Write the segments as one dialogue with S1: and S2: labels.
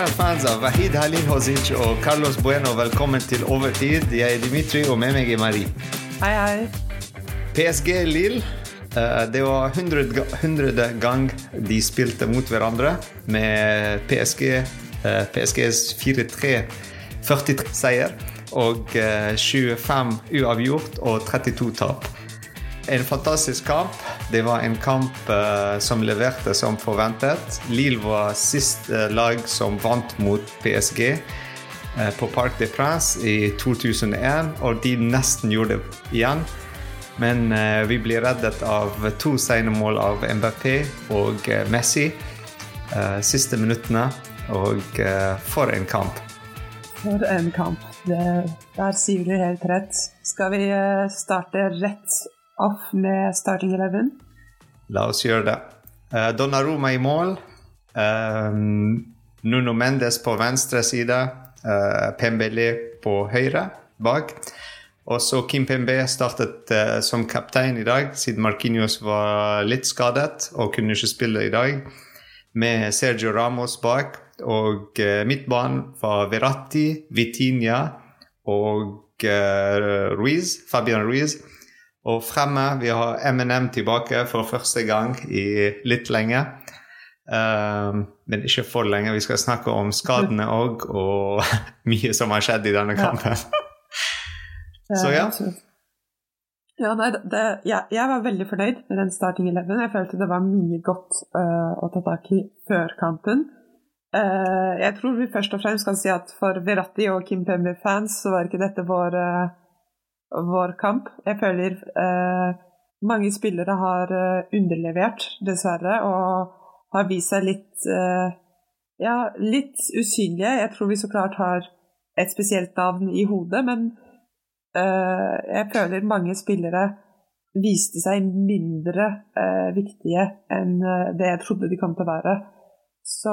S1: Kjære fans av Wahid Halil Hozic og Carlos Bueno, velkommen til Overtid. Jeg er Dimitri, og med meg er Marie.
S2: Hei, hei.
S1: PSG Lille. eh, Det var hundrede gang de spilte mot hverandre med PSG, eh, PSGs 4-3 43 seier og eh, 25 uavgjort og 32 tap. En fantastisk kamp. Det var en kamp eh, som leverte som forventet. Lille var siste lag som vant mot PSG eh, på Parc des Princes i 2001, og de nesten gjorde det igjen. Men eh, vi ble reddet av to sene mål av Mbappé og eh, Messi eh, siste minuttene. Og eh, for en kamp.
S2: For en kamp. Det, der sier du helt rett. Skal vi eh, starte rett off med starting eleven?
S1: La oss gjøre det. Uh, Donnaroma i mål. Um, Nuno Mendes på venstre side. Uh, Pembele på høyre bak. Og så Kim Pembe startet uh, som kaptein i dag, siden Marquinhos var litt skadet og kunne ikke spille i dag. Med Sergio Ramos bak. Og uh, midtbanen var Verratti, Vitinha og eh, Ruiz, Fabian Ruiz. Og fremme vi har M&M tilbake for første gang i litt lenge. Um, men ikke for lenge. Vi skal snakke om skadene òg, og mye som har skjedd i denne kampen.
S2: Ja.
S1: Så ja.
S2: Ja, nei, det, ja, jeg, var veldig fornøyd med den starting eleven. Jeg følte det var mye godt uh, å ta tak i før kampen. Uh, jeg tror vi først og fremst kan si at for Veratti og Kim Pembe-fans så var ikke dette vår, eh, vår kamp. Jeg føler eh, mange spillere har eh, underlevert, dessverre, og har vist seg litt eh, ja, litt usynlige. Jeg tror vi så klart har et spesielt navn i hodet, men eh, jeg føler mange spillere viste seg mindre eh, viktige enn eh, det jeg trodde de kom til å være. Så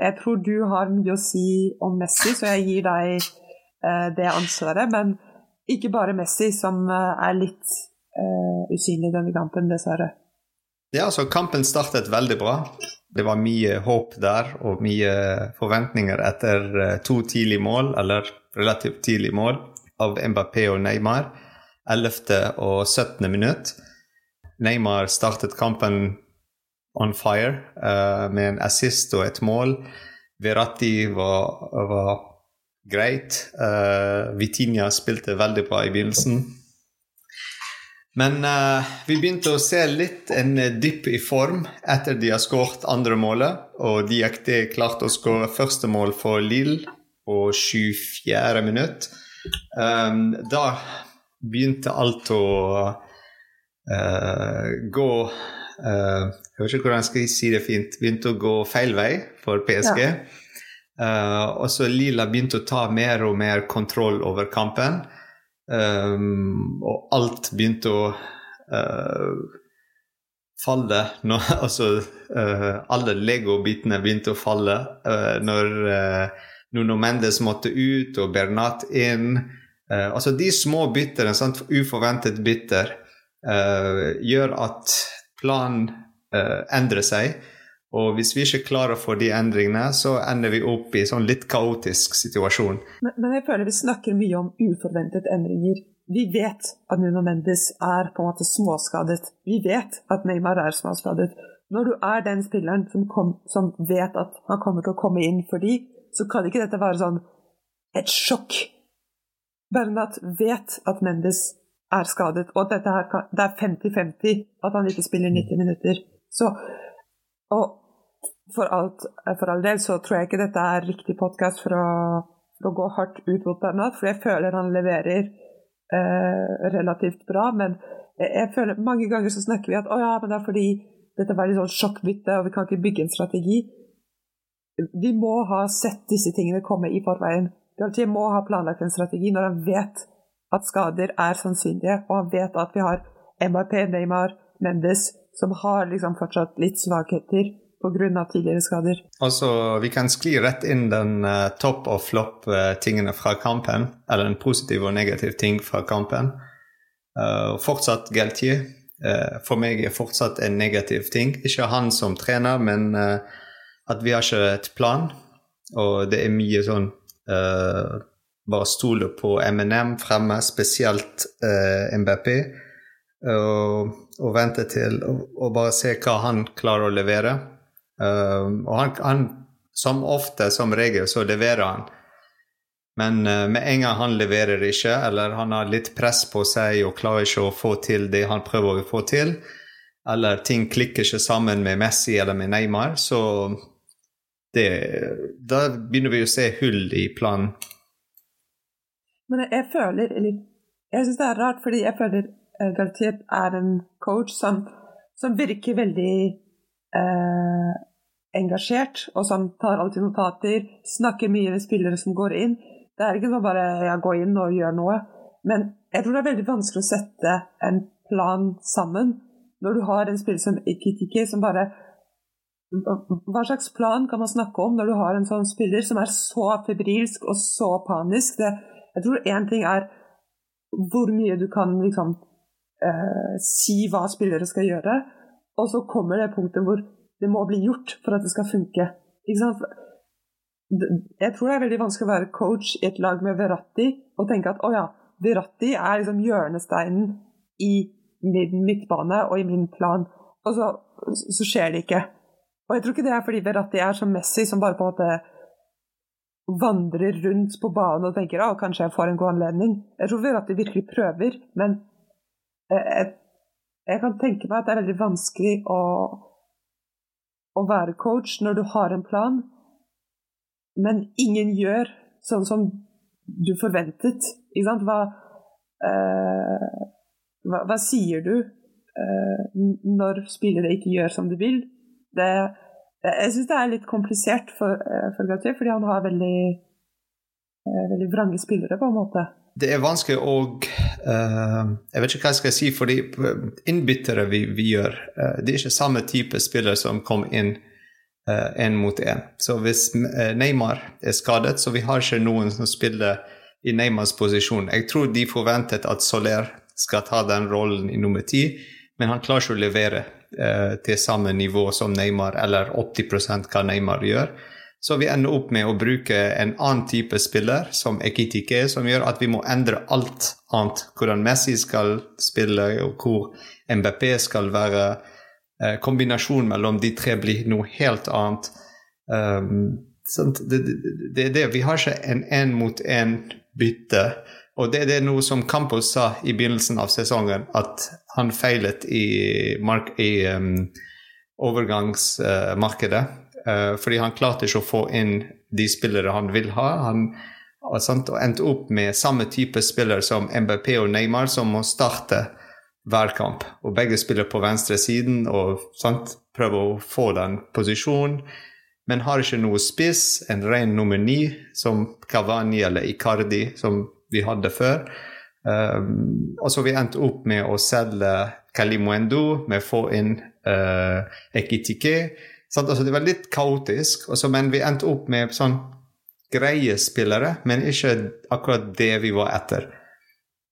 S2: jeg tror du har mye å si om Messi, så jeg gir deg det ansvaret. Men ikke bare Messi som eh, er litt uh, usynlig denne kampen, dessverre.
S1: Ja, så kampen startet veldig bra. Det var mye håp der, og mye forventninger etter eh, to tidlige mål, eller relativt tidlige mål, av Mbappé og Neymar. 11. og 17. minutt. Neymar startet kampen on fire uh, med en assist og et mål. Verratti var, var greit. Uh, Vitinha spilte veldig bra i begynnelsen. Men uh, vi begynte å se litt en dipp i form etter de har skåret andre målet. Og de Diakté klarte å skåre første mål for Lille på 24. minutt. Um, da begynte alt å uh, gå uh, Jeg vet ikke hvordan jeg skal si det fint. Begynte å gå feil vei for PSG. Eh, og så Lila begynte å ta mer og mer kontroll over kampen. Um, og alt begynte å uh, falle når, Altså uh, alle Lego-bitene begynte å falle uh, når uh, Nuno Mendes måtte ut og Bernat inn. Uh, altså de små byttene, sant, uforventet bytter, uh, gjør at planen uh, endrer seg. Og hvis vi ikke klarer å få de endringene, så ender vi opp i sånn litt kaotisk situasjon.
S2: Men, men jeg føler vi snakker mye om uforventede endringer. Vi vet at Nuno Mendes er på en måte småskadet. Vi vet at Neymar er småskadet. Når du er den spilleren som, kom, som vet at han kommer til å komme inn for de, så kan ikke dette være sånn et sjokk. Bernat vet at Mendes er skadet, og at dette her kan, det er 50-50 at han ikke spiller 90 minutter. Så, og for, alt, for all del så tror jeg ikke dette er riktig podkast for, for å gå hardt ut mot Bernhard, for jeg føler han leverer eh, relativt bra. Men jeg, jeg føler mange ganger så snakker vi at å ja, men det er fordi dette var litt sånn sjokkbytte, og vi kan ikke bygge en strategi. Vi må ha sett disse tingene komme i forveien. Galtier må ha planlagt en strategi når han vet at skader er sannsynlige, og han vet at vi har MRP, Neymar, Mendes, som har liksom fortsatt litt svakheter pga. tidligere skader.
S1: Altså, Vi kan skli rett inn den uh, topp og flopp-tingene fra kampen. Eller en positiv og negativ ting fra kampen. Uh, fortsatt Galtier. eh, for meg er fortsatt en negativ ting. Ikke han som trener, men eh, at vi har ikke et plan. Og det er mye sånn uh, Bare stole på MNM fremme, spesielt uh, MBP. Og, og, vente til og, bare se hva han klarer å levere. Uh, og han, han, som ofte, som regel, så leverer han. Men uh, med en gang han leverer ikke, eller han har litt press på seg og klarer ikke å få til det han prøver å få til, eller ting klikker ikke sammen med Messi eller med Neymar, så det, Da begynner vi å se hull i planen.
S2: Men jeg føler Eller jeg syns det er rart, fordi jeg føler uh, er en coach som, som virker veldig uh, engasjert, og som tar alltid notater, snakker mye med spillere som går inn. Det er ikke sånn bare ja, gå inn og gjør noe. Men jeg tror det er veldig vanskelig å sette en plan sammen når du har en spiller som Ikitiki som bare Hva slags plan kan man snakke om når du har en sånn spiller som er så febrilsk og så panisk? Det, jeg tror én ting er hvor mye du kan liksom eh, si hva spillere skal gjøre, og så kommer det punktet hvor det må bli gjort for at det skal funke. Jeg tror det er veldig vanskelig å være coach i et lag med Verratti og tenke at å ja, Verratti er liksom hjørnesteinen i min midtbane og i min plan. Og så, så, skjer det ikke. Og jeg tror ikke det er fordi Verratti er som Messi, som bare på en måte vandrer rundt på banen og tenker at kanskje jeg får en god anledning. Jeg tror Verratti virkelig prøver, men jeg, jeg, kan tenke meg at det er veldig vanskelig å, være coach når du har en plan, men ingen gjør sånn som du forventet. Ikke sant? Hva, eh, hva, hva sier du eh, når spillere ikke gjør som du vil? Det, jeg syns det er litt komplisert for, uh, for Gautier, fordi han har veldig, uh, veldig vrange spillere, på en måte.
S1: Det er vanskelig å Jeg vet ikke hva jeg skal si, fordi innbyttere vi, vi gjør, det er ikke samme type spillere som kom inn én mot én. Så hvis Neymar er skadet, så vi har ikke noen som spiller i Neymars posisjon. Jeg tror de forventet at Soler skal ta den rollen i nummer ti, men han klarer ikke å levere eh, til samme nivå som Neymar, eller 80% hva Neymar gjør. Så vi ender opp med å bruke en annen type spiller, som Ekitike, som gjør at vi må endre alt annet. Hvordan Messi skal spille, og hvor MBP skal være. Eh, kombinasjonen mellom de tre blir noe helt annet. Um, det, det, det, Vi har ikke en én-mot-én-bytte og det, det, er noe som Campos sa i begynnelsen av sesongen, at han feilet i, i um, overgangsmarkedet. Uh, fordi han klarte ikke å få inn de spillere han vil ha. Han og, sant, og endte opp med samme type spiller som MBP og Neymar, som må starte hver kamp. Og begge spiller på venstre siden og sant, prøver å få den posisjonen. Men har ikke noe spiss, en ren nummer ni, som Cavani eller Icardi, som vi hadde før. Um, og så vi endte opp med å selge Kalimuendo, med å få inn uh, Ekitike. Altså, det var litt kaotisk, også, men vi endte opp med sånn greie spillere, men ikke akkurat det vi var etter.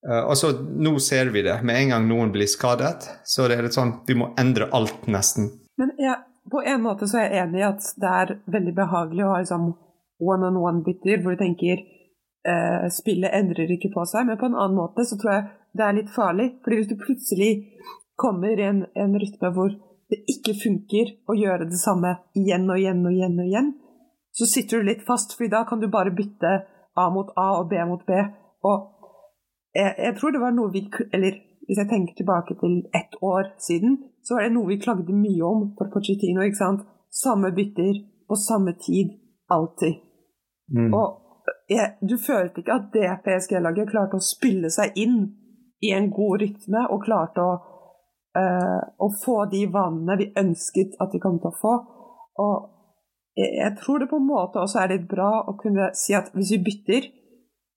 S1: Uh, og så nå ser vi det. Med en gang noen blir skadet, så det er litt sånn vi må endre alt, nesten.
S2: Men jeg, på en måte så er jeg enig i at det er veldig behagelig å ha liksom one-on-one-bytter, hvor du tenker uh, spillet endrer ikke på seg. Men på en annen måte så tror jeg det er litt farlig. fordi hvis du plutselig kommer i en, en rytme hvor det ikke funker å gjøre det samme igjen og igjen og igjen, og igjen, så sitter du litt fast, for da kan du bare bytte A mot A og B mot B. Og jeg, jeg tror det var noe vi Eller hvis jeg tenker tilbake til ett år siden, så var det noe vi klagde mye om for Pochettino. ikke sant? Samme bytter på samme tid, alltid. Mm. Og jeg, du følte ikke at det PSG-laget klarte å spille seg inn i en god rytme og klarte å, uh, å få de vanene vi ønsket at de kom til å få. Og jeg, jeg, tror det på en måte også er litt bra å kunne si at hvis vi bytter,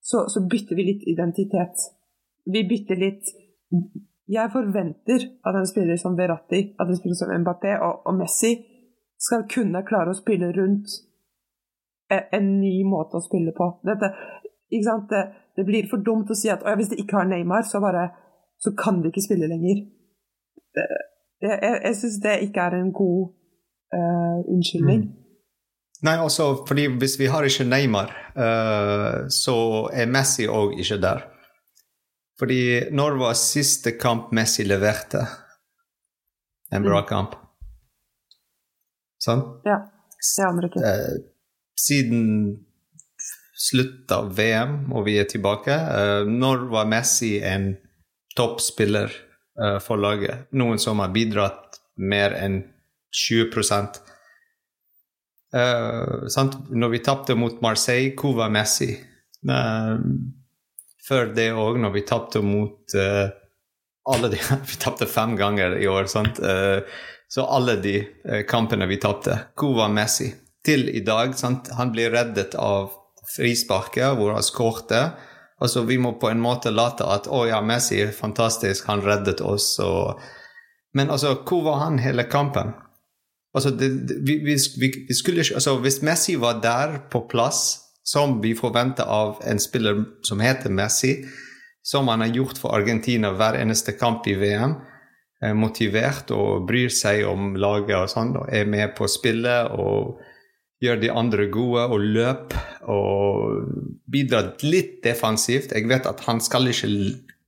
S2: så, så bytter vi litt identitet. Vi bytter litt Jeg forventer at en spiller som Verratti, at en spiller som Mbappé og, og Messi skal kunne klare å spille rundt en ny måte å spille på. Dette, det, det, blir for dumt å si at hvis de ikke har Neymar, så, bare, så kan de ikke spille lenger. Jeg jeg syns det ikke er en god uh, unnskyldning. Mm.
S1: Nei, også fordi hvis vi har ikke Neymar, uh, så er Messi òg ikke der. Fordi når var siste kamp Messi leverte en bra mm. kamp? Sånn?
S2: Ja. Det aner ikke. Uh,
S1: siden slutt av VM, og vi er tilbake. Uh, når var Messi en toppspiller uh, forlaget. Noen som har bidratt mer enn 20 uh, sant? Når vi tapte mot Marseille, hvor var Messi? Uh, før det òg, når vi tapte mot uh, alle de Vi tapte fem ganger i år, sant? så alle de kampene vi tapte, hvor var Messi? Til i dag. Sant? Han blir reddet av frisparket hvor han skårte. Altså, vi må på en måte late at å ja, Messi er fantastisk, han reddet oss. Og... Men altså, hvor var han hele kampen? Altså, det, det, vi, vi, vi, skulle ikke altså, Hvis Messi var der på plass, som vi forventer av en spiller som heter Messi, som han har gjort for Argentina hver eneste kamp i VM, eh, motivert og bryr seg om laget og sånn, og er med på spillet og gjør de andre gode og løp og bidrar litt defensivt. Jeg vet at han skal ikke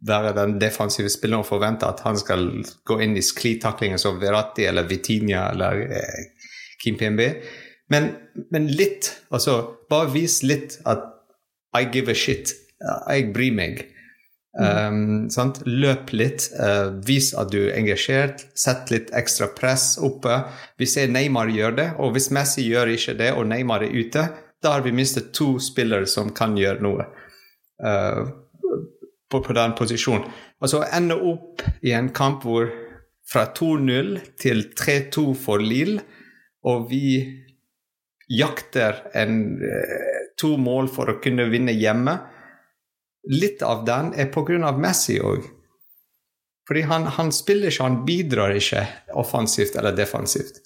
S1: være den defensive spilleren og forvente at han skal gå inn i sklitaklinger som Verratti eller Vitinha eller eh, Kim PMB. Men, men, litt, altså bare vis litt at I give a shit. Jeg bryr meg. Um, Løp litt, uh, vis at du er engasjert, sett litt ekstra press oppe. Vi ser Neymar gjør det, og hvis Messi gjør ikke det, og Neymar er ute, da har vi mistet to spillere som kan gjøre noe. Uh, på, på den posisjonen. Altså ende opp i en kamp hvor fra 2-0 til 3-2 for Lill, og vi jakter en, eh, to mål for å kunne vinne hjemme. Litt av den er pga. Messi òg. Fordi han, han, spiller ikke, han bidrar ikke offensivt eller defensivt.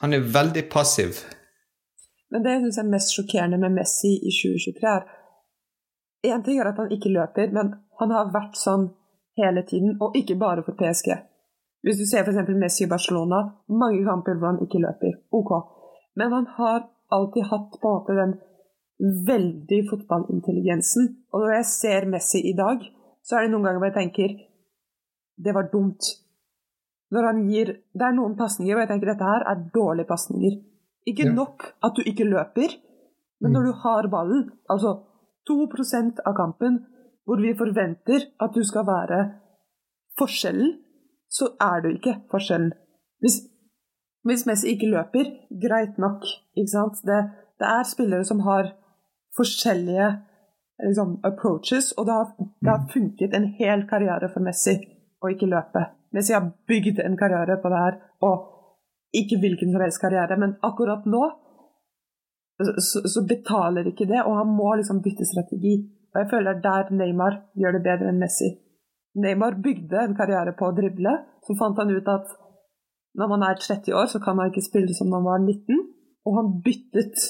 S1: Han er veldig passiv.
S2: Men det jeg syns er mest sjokkerende med Messi i 2023, er Én ting er at han ikke løper, men han har vært sånn hele tiden, og ikke bare for PSG. Hvis du ser f.eks. Messi i Barcelona, mange kamper hvor han ikke løper. Ok. Men han har alltid hatt på en måte den veldig fotballintelligensen. Og når jeg ser Messi i dag, så er det noen ganger hvor jeg tenker det var dumt. Når han gir Det er noen pasninger hvor jeg tenker dette her er dårlige pasninger. Ikke ja. nok at du ikke løper, men når mm. du har ballen, altså 2% av kampen hvor vi forventer at du skal være forskjellen, så er du ikke forskjellen. Hvis, hvis Messi ikke løper, greit nok. Ikke sant? Det, det er spillere som har forskjellige liksom, approaches, og det har, det har, funket en hel karriere for Messi å ikke løpe. Messi har bygd en karriere på det her, og ikke hvilken som helst karriere, men akkurat nå så, så, betaler ikke det, og han må liksom bytte strategi. Og jeg føler der Neymar gjør det bedre enn Messi. Neymar bygde en karriere på å drible. Så fant han ut at når man er 30 år, så kan man ikke spille som når man var 19. Og han byttet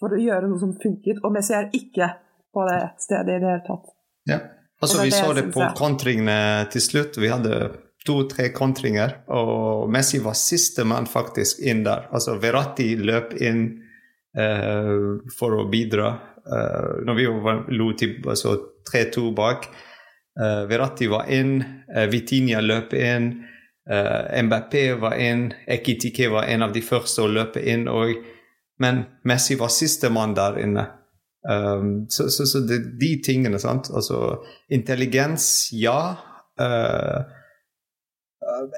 S2: for å gjøre noe som funket, og Messi er ikke på det stedet i det hele tatt.
S1: Ja. Altså, vi så det på kontringene til slutt. Vi hadde to-tre kontringer, og Messi var sistemann faktisk inn der. Altså, Verratti løp inn uh, for å bidra. Uh, når vi lo til altså 3-2 bak. Uh, Verratti var inn, uh, Vitinha løp inn, uh, Mbappé var inn, Ekitike var en av de første å løpe inn. Og, men Messi var sistemann der inne. Um, så, so, so, so de tingene, sant. Altså intelligens, ja.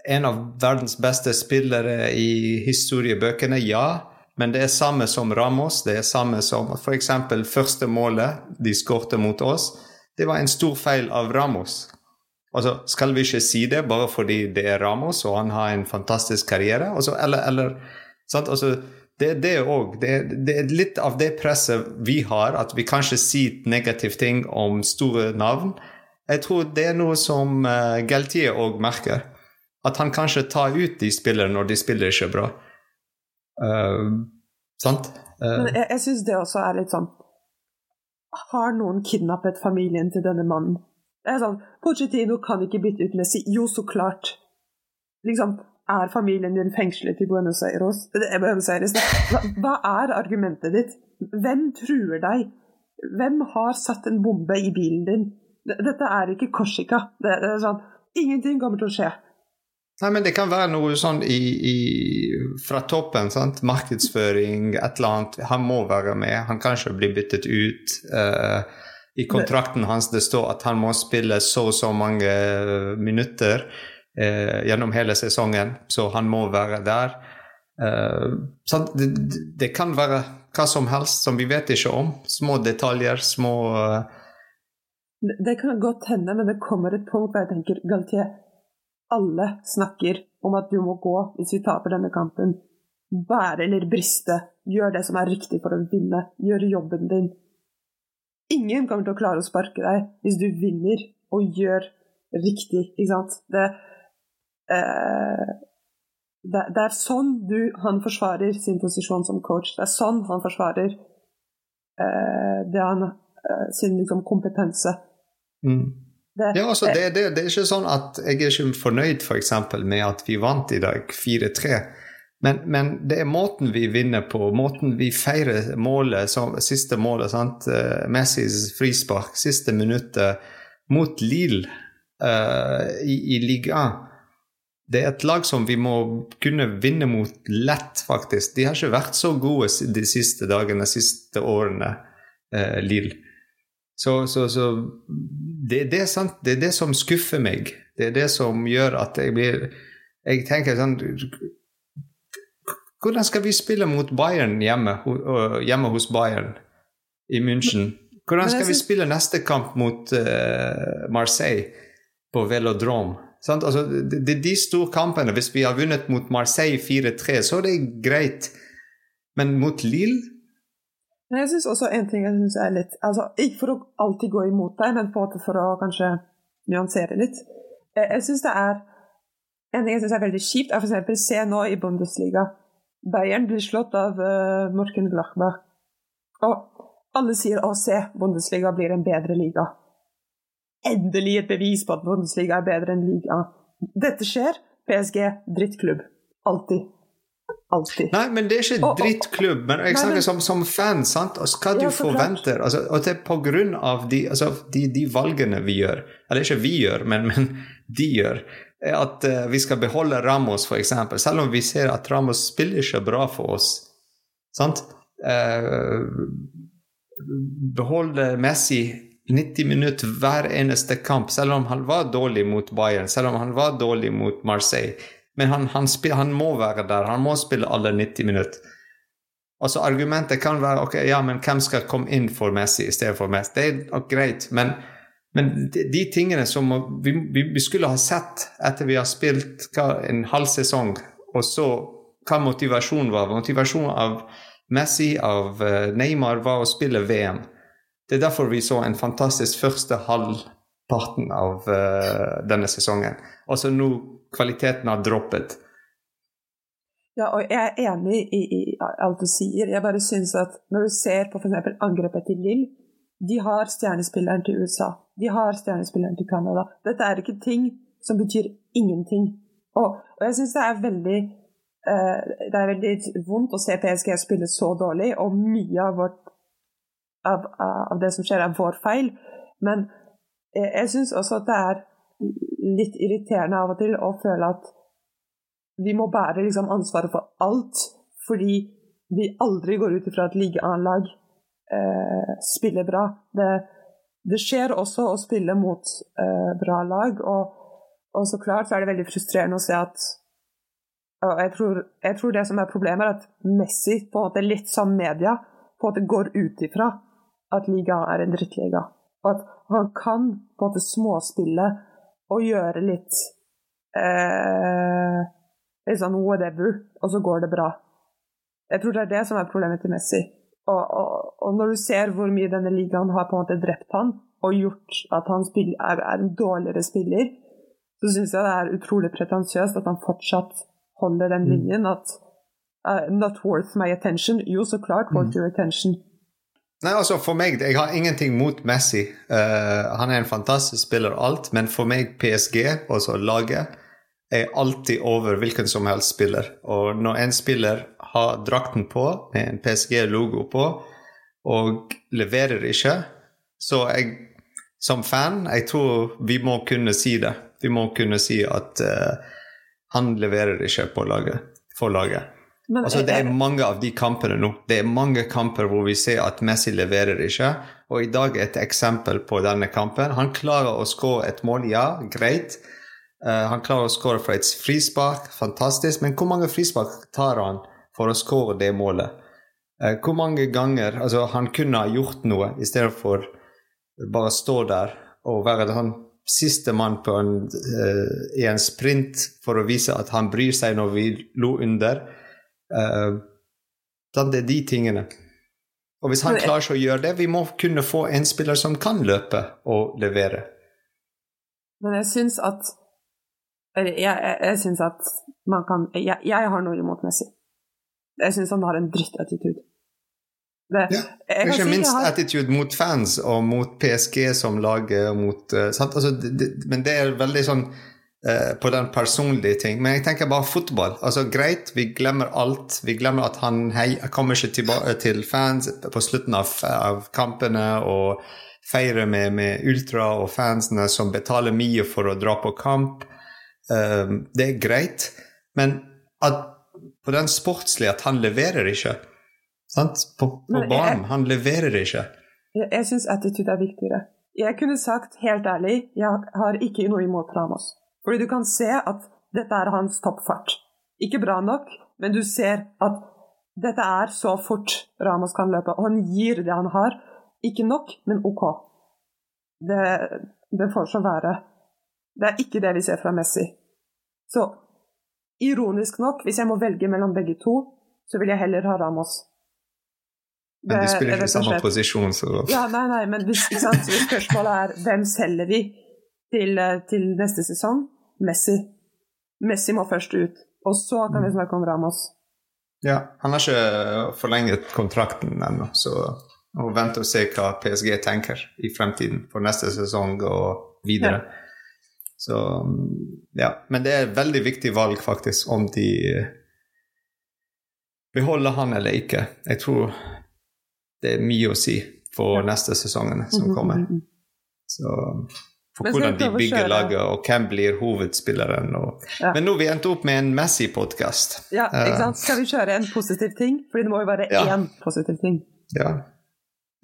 S1: en av verdens beste spillere i historiebøkene, ja. Men det er samme som Ramos. Det er samme som f.eks. første målet de skårte mot oss. Det var en stor feil av Ramos. Altså, skal vi ikke si det bare fordi det er Ramos og han har en fantastisk karriere? Altså, eller, eller altså, det, det, også, det, det, er litt av det presset vi har, at vi kanskje sier negative ting om store navn. Jeg tror det er noe som uh, Galtier òg merker. At han kanskje tar ut de spillerne når de spiller ikke bra. Uh, sant?
S2: Uh, Men jeg, jeg syns det også er litt sånn Har noen kidnappet familien til denne mannen? Det er sånn Pochettino kan ikke bytte ut Messi. Jo, så klart. Liksom, Er familien din fengslet i Buenos Aires? Buenos Aires. Hva, er argumentet ditt? Hvem truer deg? Hvem har satt en bombe i bilen din? Dette er ikke Korsika. Det, er sånn, ingenting kommer til å skje.
S1: Nei, men Det kan være noe sånn i, i, fra toppen. sant? Markedsføring, et eller annet. Han må være med. Han kanskje blir byttet ut. Uh, I kontrakten hans det står at han må spille så og så mange minutter uh, gjennom hele sesongen, så han må være der. Uh, det, det, kan være hva som helst som vi vet ikke om. Små detaljer, små
S2: Det kan godt hende, men det kommer et punkt hvor jeg tenker Galtier alle snakker om at du må gå hvis vi taper denne kampen. Bære eller briste. Gjør det som er riktig for å vinne. Gjør jobben din. Ingen kommer til å klare å sparke deg hvis du vinner og gjør riktig, ikke sant? Det, eh, det, det er sånn du, han forsvarer sin posisjon som coach. Det er sånn han forsvarer eh, det han, eh, sin liksom, kompetanse.
S1: Mm. Det, ja, altså, det, det, det, er ikke sånn at jeg er ikke fornøyd for eksempel, med at vi vant i dag 4-3. Men, men, det er måten vi vinner på, måten vi feirer målet, så, siste målet. sant? Uh, Messis frispark, siste minuttet mot Lille uh, i, i ligaen. Det er et lag som vi må kunne vinne mot lett, faktisk. De har ikke vært så gode de siste dagene, de siste årene, eh, Lille. Så, så, så det, det, er det, er det som skuffer meg. Det er det som gjør at jeg blir Jeg tenker sånn Hvordan skal vi spille mot Bayern hjemme, hjemme hos Bayern i München? Hvordan skal vi spille neste kamp mot uh, Marseille på Velodrome? Altså, det, er de store kampene. Hvis vi har vunnet mot Marseille 4-3, så er det greit. Men mot Lille
S2: men jeg syns også en ting jeg synes er litt altså, Ikke for å alltid gå imot deg, men på en måte for å kanskje nyansere litt. Jeg synes det er En ting jeg syns er veldig kjipt, er f.eks. se nå i Bundesliga. Bayern blir slått av uh, Morken Glachbach. Og alle sier 'Å, se, Bundesliga blir en bedre liga'. Endelig et bevis på at Bundesliga er bedre enn liga. Dette skjer. PSG, drittklubb. Alltid. Alltid.
S1: Nei, men det er ikke drittklubb. Men jeg snakker som, som fan. sant? Altså, hva ja, du forventer. Altså, og det er på grunn av de, altså, de, de, valgene vi gjør, eller ikke vi gjør, men, men de gjør, at uh, vi skal beholde Ramos, f.eks. Selv om vi ser at Ramos spiller ikke bra for oss. sant? Uh, beholde Messi 90 minutter hver eneste kamp, selv om han var dårlig mot Bayern, selv om han var dårlig mot Marseille. Men han, han, spil, han, må være der. Han må spille alle 90 minutter. Altså Argumentet kan være ok, ja, men hvem skal komme inn for Messi i stedet for Messi? Det er greit, men, men de, de, tingene som vi, vi, skulle ha sett etter vi har spilt en halv sesong, og så hva motivasjonen var Motivasjonen av Messi, av uh, Neymar, var å spille VM. Det er derfor vi så en fantastisk første halvparten av uh, denne sesongen. Altså nå kvaliteten har droppet.
S2: Ja, og jeg er enig i, i alt du sier. Jeg bare syns at når du ser på f.eks. angrepet til Lill, de har stjernespilleren til USA. De har stjernespilleren til Canada. Dette er ikke ting som betyr ingenting. Og, og jeg syns det er veldig uh, det er veldig vondt å se PSG spille så dårlig, og mye av, vårt, av, av det som skjer, er vår feil. Men jeg, jeg syns også at det er litt irriterende av og til å føle at vi må bære liksom ansvaret for alt, fordi vi aldri går ut ifra at ligaanlag eh, spiller bra. Det, det, skjer også å spille mot eh, bra lag, og, og, så klart så er det veldig frustrerende å se at jeg tror, jeg tror det som er problemet, er at Messi, på en måte litt som media, på en måte går ut ifra at liga er en drittliga. Og at han kan på en måte småspille og gjøre litt eh, litt sånn whatever, og så går det bra. Jeg tror det er det som er problemet til Messi. Og, og, og når du ser hvor mye denne ligaen har på en måte drept han, og gjort at han er, er, en dårligere spiller, så syns jeg det er utrolig pretensiøst at han fortsatt holder den mm. linjen. At uh, not worth my attention. Jo, så klart worth mm. your attention.
S1: Nei, altså For meg, jeg har ingenting mot Messi. Uh, han er en fantastisk spiller, alt. Men for meg, PSG, altså laget, er alltid over hvilken som helst spiller. Og når en spiller har drakten på med en PSG-logo på, og leverer ikke, så jeg som fan, jeg tror vi må kunne si det. Vi må kunne si at uh, han leverer ikke på laget, for laget. Men, altså, det er mange av de kampene nå. Det er mange kamper hvor vi ser at Messi leverer ikke. Og i dag et eksempel på denne kampen. Han klarer å skåre et mål, ja, greit. Uh, han klarer å skåre fra et frispark, fantastisk. Men hvor mange frispark tar han for å skåre det målet? Uh, hvor mange ganger Altså, han kunne ha gjort noe i stedet for bare stå der og være sånn siste mann en, uh, i en sprint for å vise at han bryr seg når vi lå under. Uh, det er de tingene. Og hvis han klarer seg å gjøre det, vi må kunne få en spiller som kan løpe og levere.
S2: Men jeg syns at Eller jeg, jeg, jeg syns at man kan jeg, jeg har noe imot Messi. Jeg syns han har en drittattitude.
S1: Det, ja, ikke si minst har... attitude mot fans og mot PSG som lag. Mot, uh, altså, det, det, men det er veldig sånn Eh, på den personlige ting. Men jeg tenker bare fotball. Altså Greit, vi glemmer alt. Vi glemmer at han hei, kommer ikke tilbake til fans på slutten av, av kampene og feirer med, med, ultra og fansene som betaler mye for å dra på kamp. Um, det er greit, men at på den sportslige at han leverer ikke. Sant? På, på banen. Han leverer ikke.
S2: Jeg, jeg syns attitude er viktigere. Jeg kunne sagt helt ærlig, jeg har ikke noe imot Ramos. Fordi du kan se at dette er hans toppfart. Ikke bra nok, men du ser at dette er så fort Ramos kan løpe. Og han gir det han har. Ikke nok, men OK. Det, det får så være. Det er ikke det vi ser fra Messi. Så ironisk nok, hvis jeg må velge mellom begge to, så vil jeg heller ha Ramos.
S1: Det, men de spiller ikke i samme posisjon, så
S2: Ja, nei, nei, men hvis, hvis spørsmålet er hvem selger vi til, til neste sesong, Messi. Messi må først ut, og så kan vi snakke om Ramos.
S1: Ja, han har ikke forlenget kontrakten ennå, så og vente og se hva PSG tenker i fremtiden for neste sesong og videre. Ja. Så ja. Men det er et veldig viktig valg, faktisk, om de beholder han eller ikke. Jeg tror det er mye å si for neste sesongene som mhm, kommer. Mhm, mhm. Så for hvordan de bygger laget, og hvem blir hovedspilleren. Og... Ja. Men nå har vi endt opp med en Messi-podkast.
S2: Ja, ikke eh. sant. Skal vi kjøre en positiv ting? Fordi det må jo være ja. én positiv ting.
S1: Ja.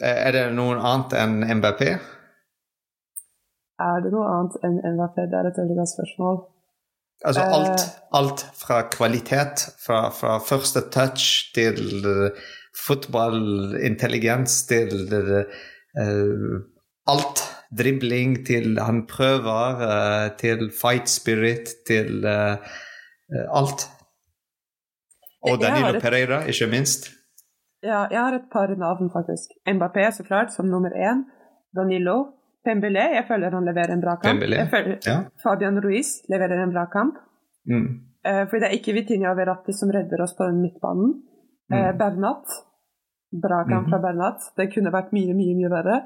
S1: Eh, er det noe annet enn MBP?
S2: Er det noe annet enn MBP? Det er et veldig godt spørsmål.
S1: Altså eh. alt, alt fra kvalitet, fra, fra første touch til fotballintelligens til uh, alt dribling, til han prøver, uh, til fight spirit, til uh, alt. Og Danilo et... Pereira, ikke minst.
S2: Ja, jeg har et par navn, faktisk. Mbappé, så klart, som nummer én. Danilo. Pembele, jeg føler han leverer en bra kamp.
S1: Pembele,
S2: jeg føler
S1: ja.
S2: Fabian Ruiz leverer en bra kamp.
S1: Mm.
S2: Fordi det er ikke Vitinha og Verratti som redder oss på den midtbanen. Mm. Bernat. Bra kamp mm. fra Bernat. Det kunne vært mye, mye, mye verre.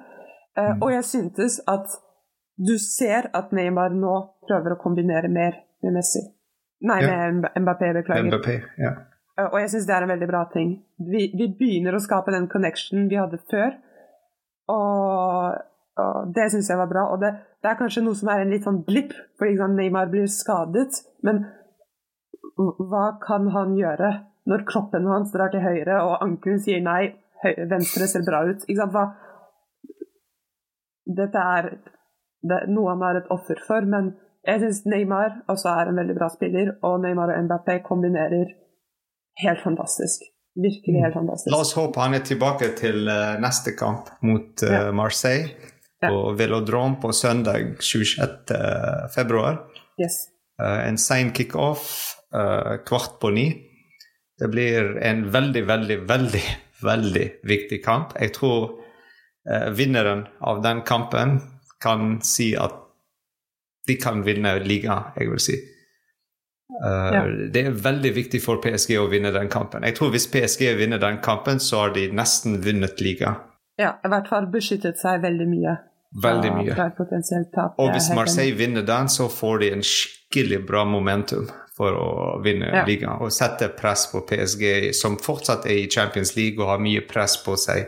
S2: Uh, og jeg syntes at du ser at Neymar nå prøver å kombinere mer med Messi. Nei, ja. med Mbappé, beklager.
S1: Mbappé, ja.
S2: Uh, og jeg syns det er en veldig bra ting. Vi, vi, begynner å skape den connection vi hadde før. Og, og det syns jeg var bra. Og det, det, er kanskje noe som er en litt sånn blipp, fordi liksom, Neymar blir skadet. Men hva kan han gjøre når kroppen hans drar til høyre, og ankelen sier nei, høyre, venstre ser bra ut? Ikke sant? Hva, dette er det, noe han er et offer for. Men jeg syns Neymar også er en veldig bra spiller, og Neymar og Mbappé kombinerer helt fantastisk. Virkelig helt fantastisk.
S1: La oss håpe han er tilbake til uh, neste kamp mot uh, ja. Marseille ja. på Velodrom på søndag 26. februar.
S2: Yes.
S1: En sein kickoff kvart på ni. Det blir en veldig, veldig, veldig, veldig viktig kamp. Jeg tror eh, vinneren av den kampen kan si at de kan vinne liga, jeg vil si. Uh, ja. Det er veldig viktig for PSG å vinne den kampen. Jeg tror Hvis PSG vinner den kampen, så har de nesten vunnet liga.
S2: Ja, i hvert fall beskyttet seg veldig mye.
S1: Veldig mye.
S2: Fra, fra
S1: Og hvis Marseille vinner den, så får de en skikkelig bra momentum for å vinne
S2: Ja.
S1: ligaen og sette press på PSG, som fortsatt er i Champions League og har mye press på seg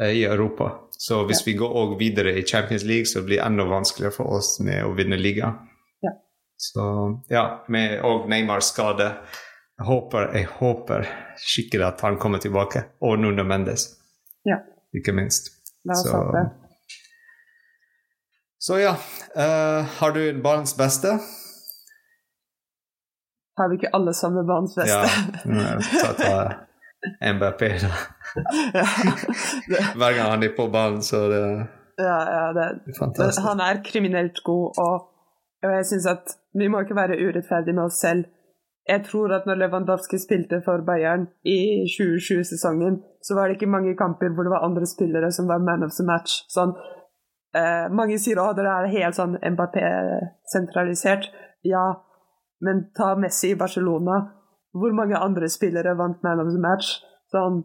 S1: eh, i Europa. Så hvis vi går også videre i Champions League, så blir det enda vanskeligere for oss med å vinne ligaen.
S2: Ja.
S1: Så ja, med og Neymars skade. Jeg håper, jeg håper skikkelig at han kommer tilbake. Og Nuno Mendes,
S2: Ja,
S1: ikke minst.
S2: la oss
S1: Så-
S2: håpe.
S1: Så ja, Uh, har du en barns beste?
S2: Har vi ikke alle samme barns beste?
S1: Ja, ta, ta MBP, da. Hver gang han er på banen, så det
S2: ja, ja det,
S1: fantastisk.
S2: han er kriminelt god, og, og jeg syns at vi må ikke være urettferdige med oss selv. Jeg tror at når Lewandowski spilte for Bayern i 2020-sesongen, så var det ikke mange kamper hvor det var andre spillere som var man of the match. Sånn, eh, mange sier at det er helt sånn Mbappé-sentralisert. Ja, men ta Messi i Barcelona. Hvor mange andre spillere vant man of the match? Sånn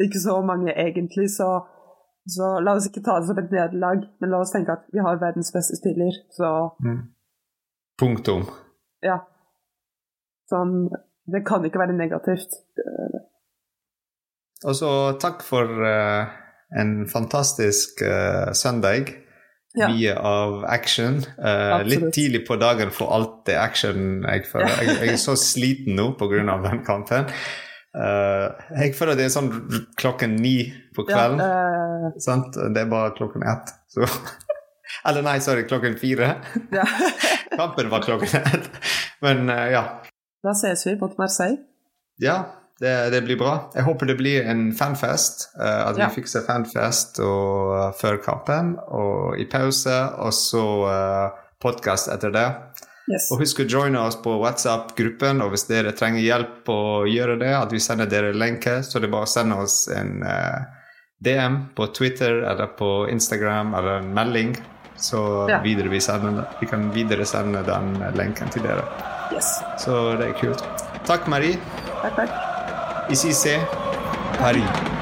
S2: Ikke så mange, egentlig, så så la oss ikke ta det som et nederlag, men la oss tenke at vi har verdens beste spiller. Så
S1: Mm. Punktum.
S2: ja. Sånn Det kan ikke være negativt.
S1: Og så takk for uh, en fantastisk uh, søndag.
S2: Ja.
S1: Mye av action. Uh, litt tidlig på dagen for alt det action jeg føler. Jeg, jeg er så sliten nå pga. den kampen. Eh, jeg føler det er sånn klokken ni på
S2: Ja,
S1: kvelden.
S2: eh,
S1: Sant? Det er bare klokken ett. Så. Eller nei, sorry, klokken fire.
S2: ja.
S1: Kampen var klokken ett. Men uh, ja.
S2: Da ses vi mot Marseille.
S1: Ja, det, det blir bra. Jeg håper det blir en fanfest. at
S2: Ja.
S1: vi fikser fanfest og, før kampen og i pause, og så uh, podkast etter det.
S2: Yes.
S1: Og husk å joine oss på WhatsApp-gruppen, og hvis dere trenger hjelp å gjøre det, at vi sender dere lenke, så det er bare å sende oss en uh, DM på Twitter eller på Instagram eller en melding, så
S2: Ja.
S1: videre vi, sender, vi kan videre sende den lenken til dere.
S2: yes.
S1: Så det er kult. Takk, Marie.
S2: Takk, takk.
S1: C'est Paris.